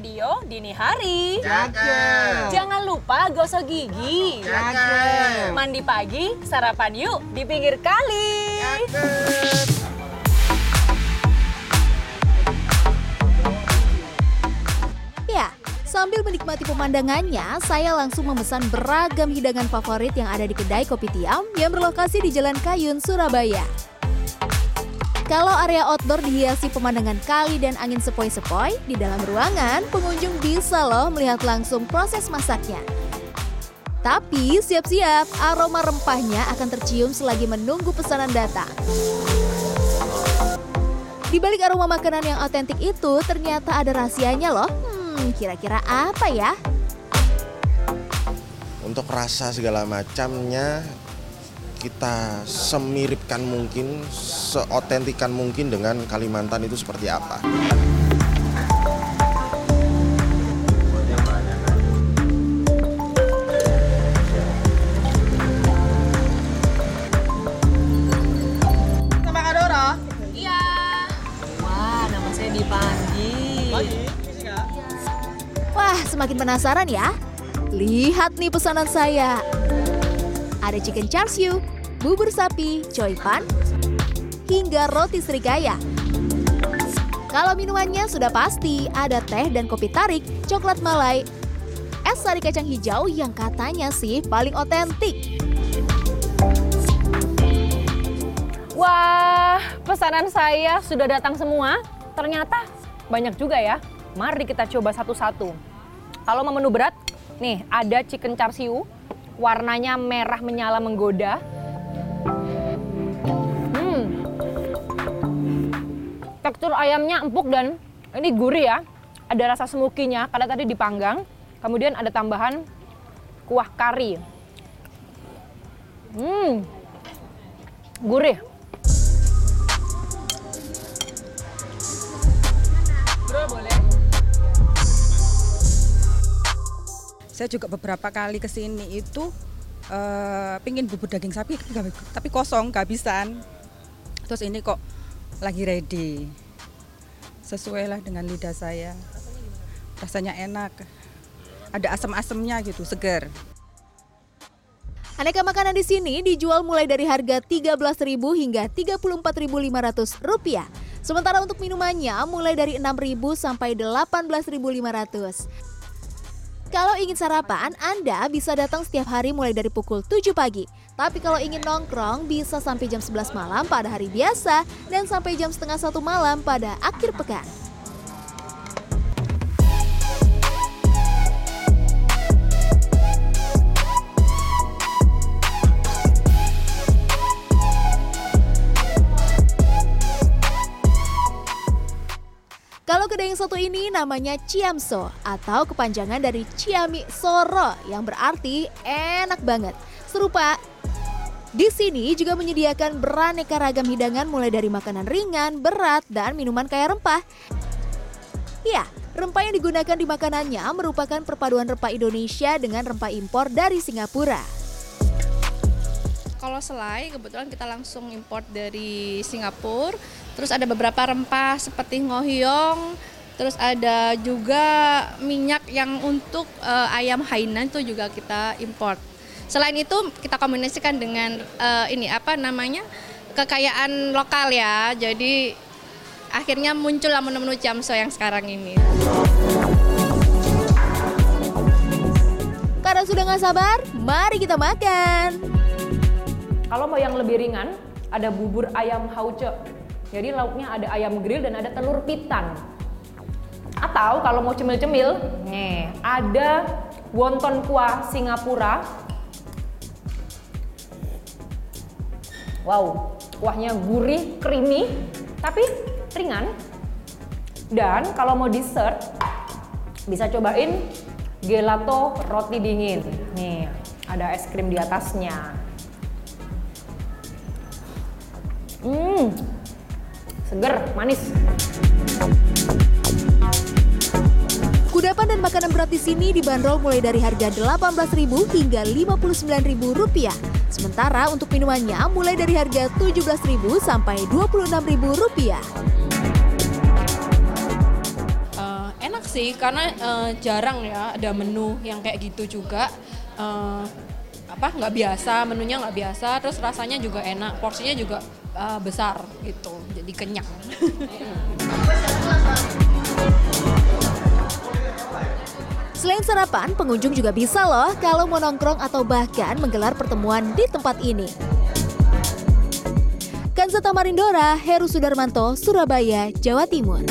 dini hari. Cakep. Jangan lupa gosok gigi. Cakep. Mandi pagi, sarapan yuk di pinggir kali. Cakep. Ya, sambil menikmati pemandangannya, saya langsung memesan beragam hidangan favorit yang ada di kedai kopi tiam yang berlokasi di Jalan Kayun, Surabaya. Kalau area outdoor dihiasi pemandangan kali dan angin sepoi-sepoi, di dalam ruangan pengunjung bisa loh melihat langsung proses masaknya. Tapi siap-siap, aroma rempahnya akan tercium selagi menunggu pesanan datang. Di balik aroma makanan yang otentik itu, ternyata ada rahasianya loh. Hmm, kira-kira apa ya? untuk rasa segala macamnya kita semiripkan mungkin, seotentikan mungkin dengan Kalimantan itu seperti apa. Iya. Wah, nama saya dipanggil. Wah, semakin penasaran ya? Lihat nih pesanan saya. Ada chicken char siu, bubur sapi, choy pan, hingga roti serikaya. Kalau minumannya sudah pasti ada teh dan kopi tarik, coklat malai, es sari kacang hijau yang katanya sih paling otentik. Wah, pesanan saya sudah datang semua. Ternyata banyak juga ya. Mari kita coba satu-satu. Kalau mau menu berat, nih ada chicken char siu. Warnanya merah menyala menggoda. Tekstur ayamnya empuk dan ini gurih ya. Ada rasa smoky-nya karena tadi dipanggang. Kemudian ada tambahan kuah kari. Hmm. Gurih. Bro, boleh? Saya juga beberapa kali ke sini itu eh, pingin bubur daging sapi tapi kosong kehabisan. Terus ini kok lagi ready. Sesuai lah dengan lidah saya. Rasanya enak. Ada asam-asamnya gitu, segar. Aneka makanan di sini dijual mulai dari harga Rp13.000 hingga Rp34.500. Sementara untuk minumannya mulai dari Rp6.000 sampai Rp18.500. Kalau ingin sarapan, Anda bisa datang setiap hari mulai dari pukul 7 pagi. Tapi kalau ingin nongkrong, bisa sampai jam 11 malam pada hari biasa dan sampai jam setengah satu malam pada akhir pekan. Kedai yang satu ini namanya Ciamso atau kepanjangan dari Ciami Soro yang berarti enak banget. Serupa di sini juga menyediakan beraneka ragam hidangan mulai dari makanan ringan, berat, dan minuman kaya rempah. Ya, rempah yang digunakan di makanannya merupakan perpaduan rempah Indonesia dengan rempah impor dari Singapura. Kalau selai kebetulan kita langsung import dari Singapura. Terus ada beberapa rempah seperti ngohyong. Terus ada juga minyak yang untuk eh, ayam Hainan itu juga kita import. Selain itu kita kombinasikan dengan eh, ini apa namanya kekayaan lokal ya. Jadi akhirnya muncullah menu-menu jamso yang sekarang ini. Karena sudah nggak sabar, mari kita makan. Kalau mau yang lebih ringan, ada bubur ayam hauce. Jadi lauknya ada ayam grill dan ada telur pitan. Atau kalau mau cemil-cemil, nih ada wonton kuah Singapura. Wow, kuahnya gurih, creamy, tapi ringan. Dan kalau mau dessert, bisa cobain gelato roti dingin. Nih, ada es krim di atasnya. Hmm, seger, manis. Kudapan dan makanan berat di sini dibanderol mulai dari harga Rp18.000 hingga Rp59.000. Sementara untuk minumannya mulai dari harga Rp17.000 sampai Rp26.000. Eh, sih karena eh, jarang ya ada menu yang kayak gitu juga Eh, apa nggak biasa menunya nggak biasa terus rasanya juga enak porsinya juga eh, besar gitu jadi kenyang Selain sarapan, pengunjung juga bisa loh kalau mau nongkrong atau bahkan menggelar pertemuan di tempat ini. Kansata Marindora, Heru Sudarmanto, Surabaya, Jawa Timur.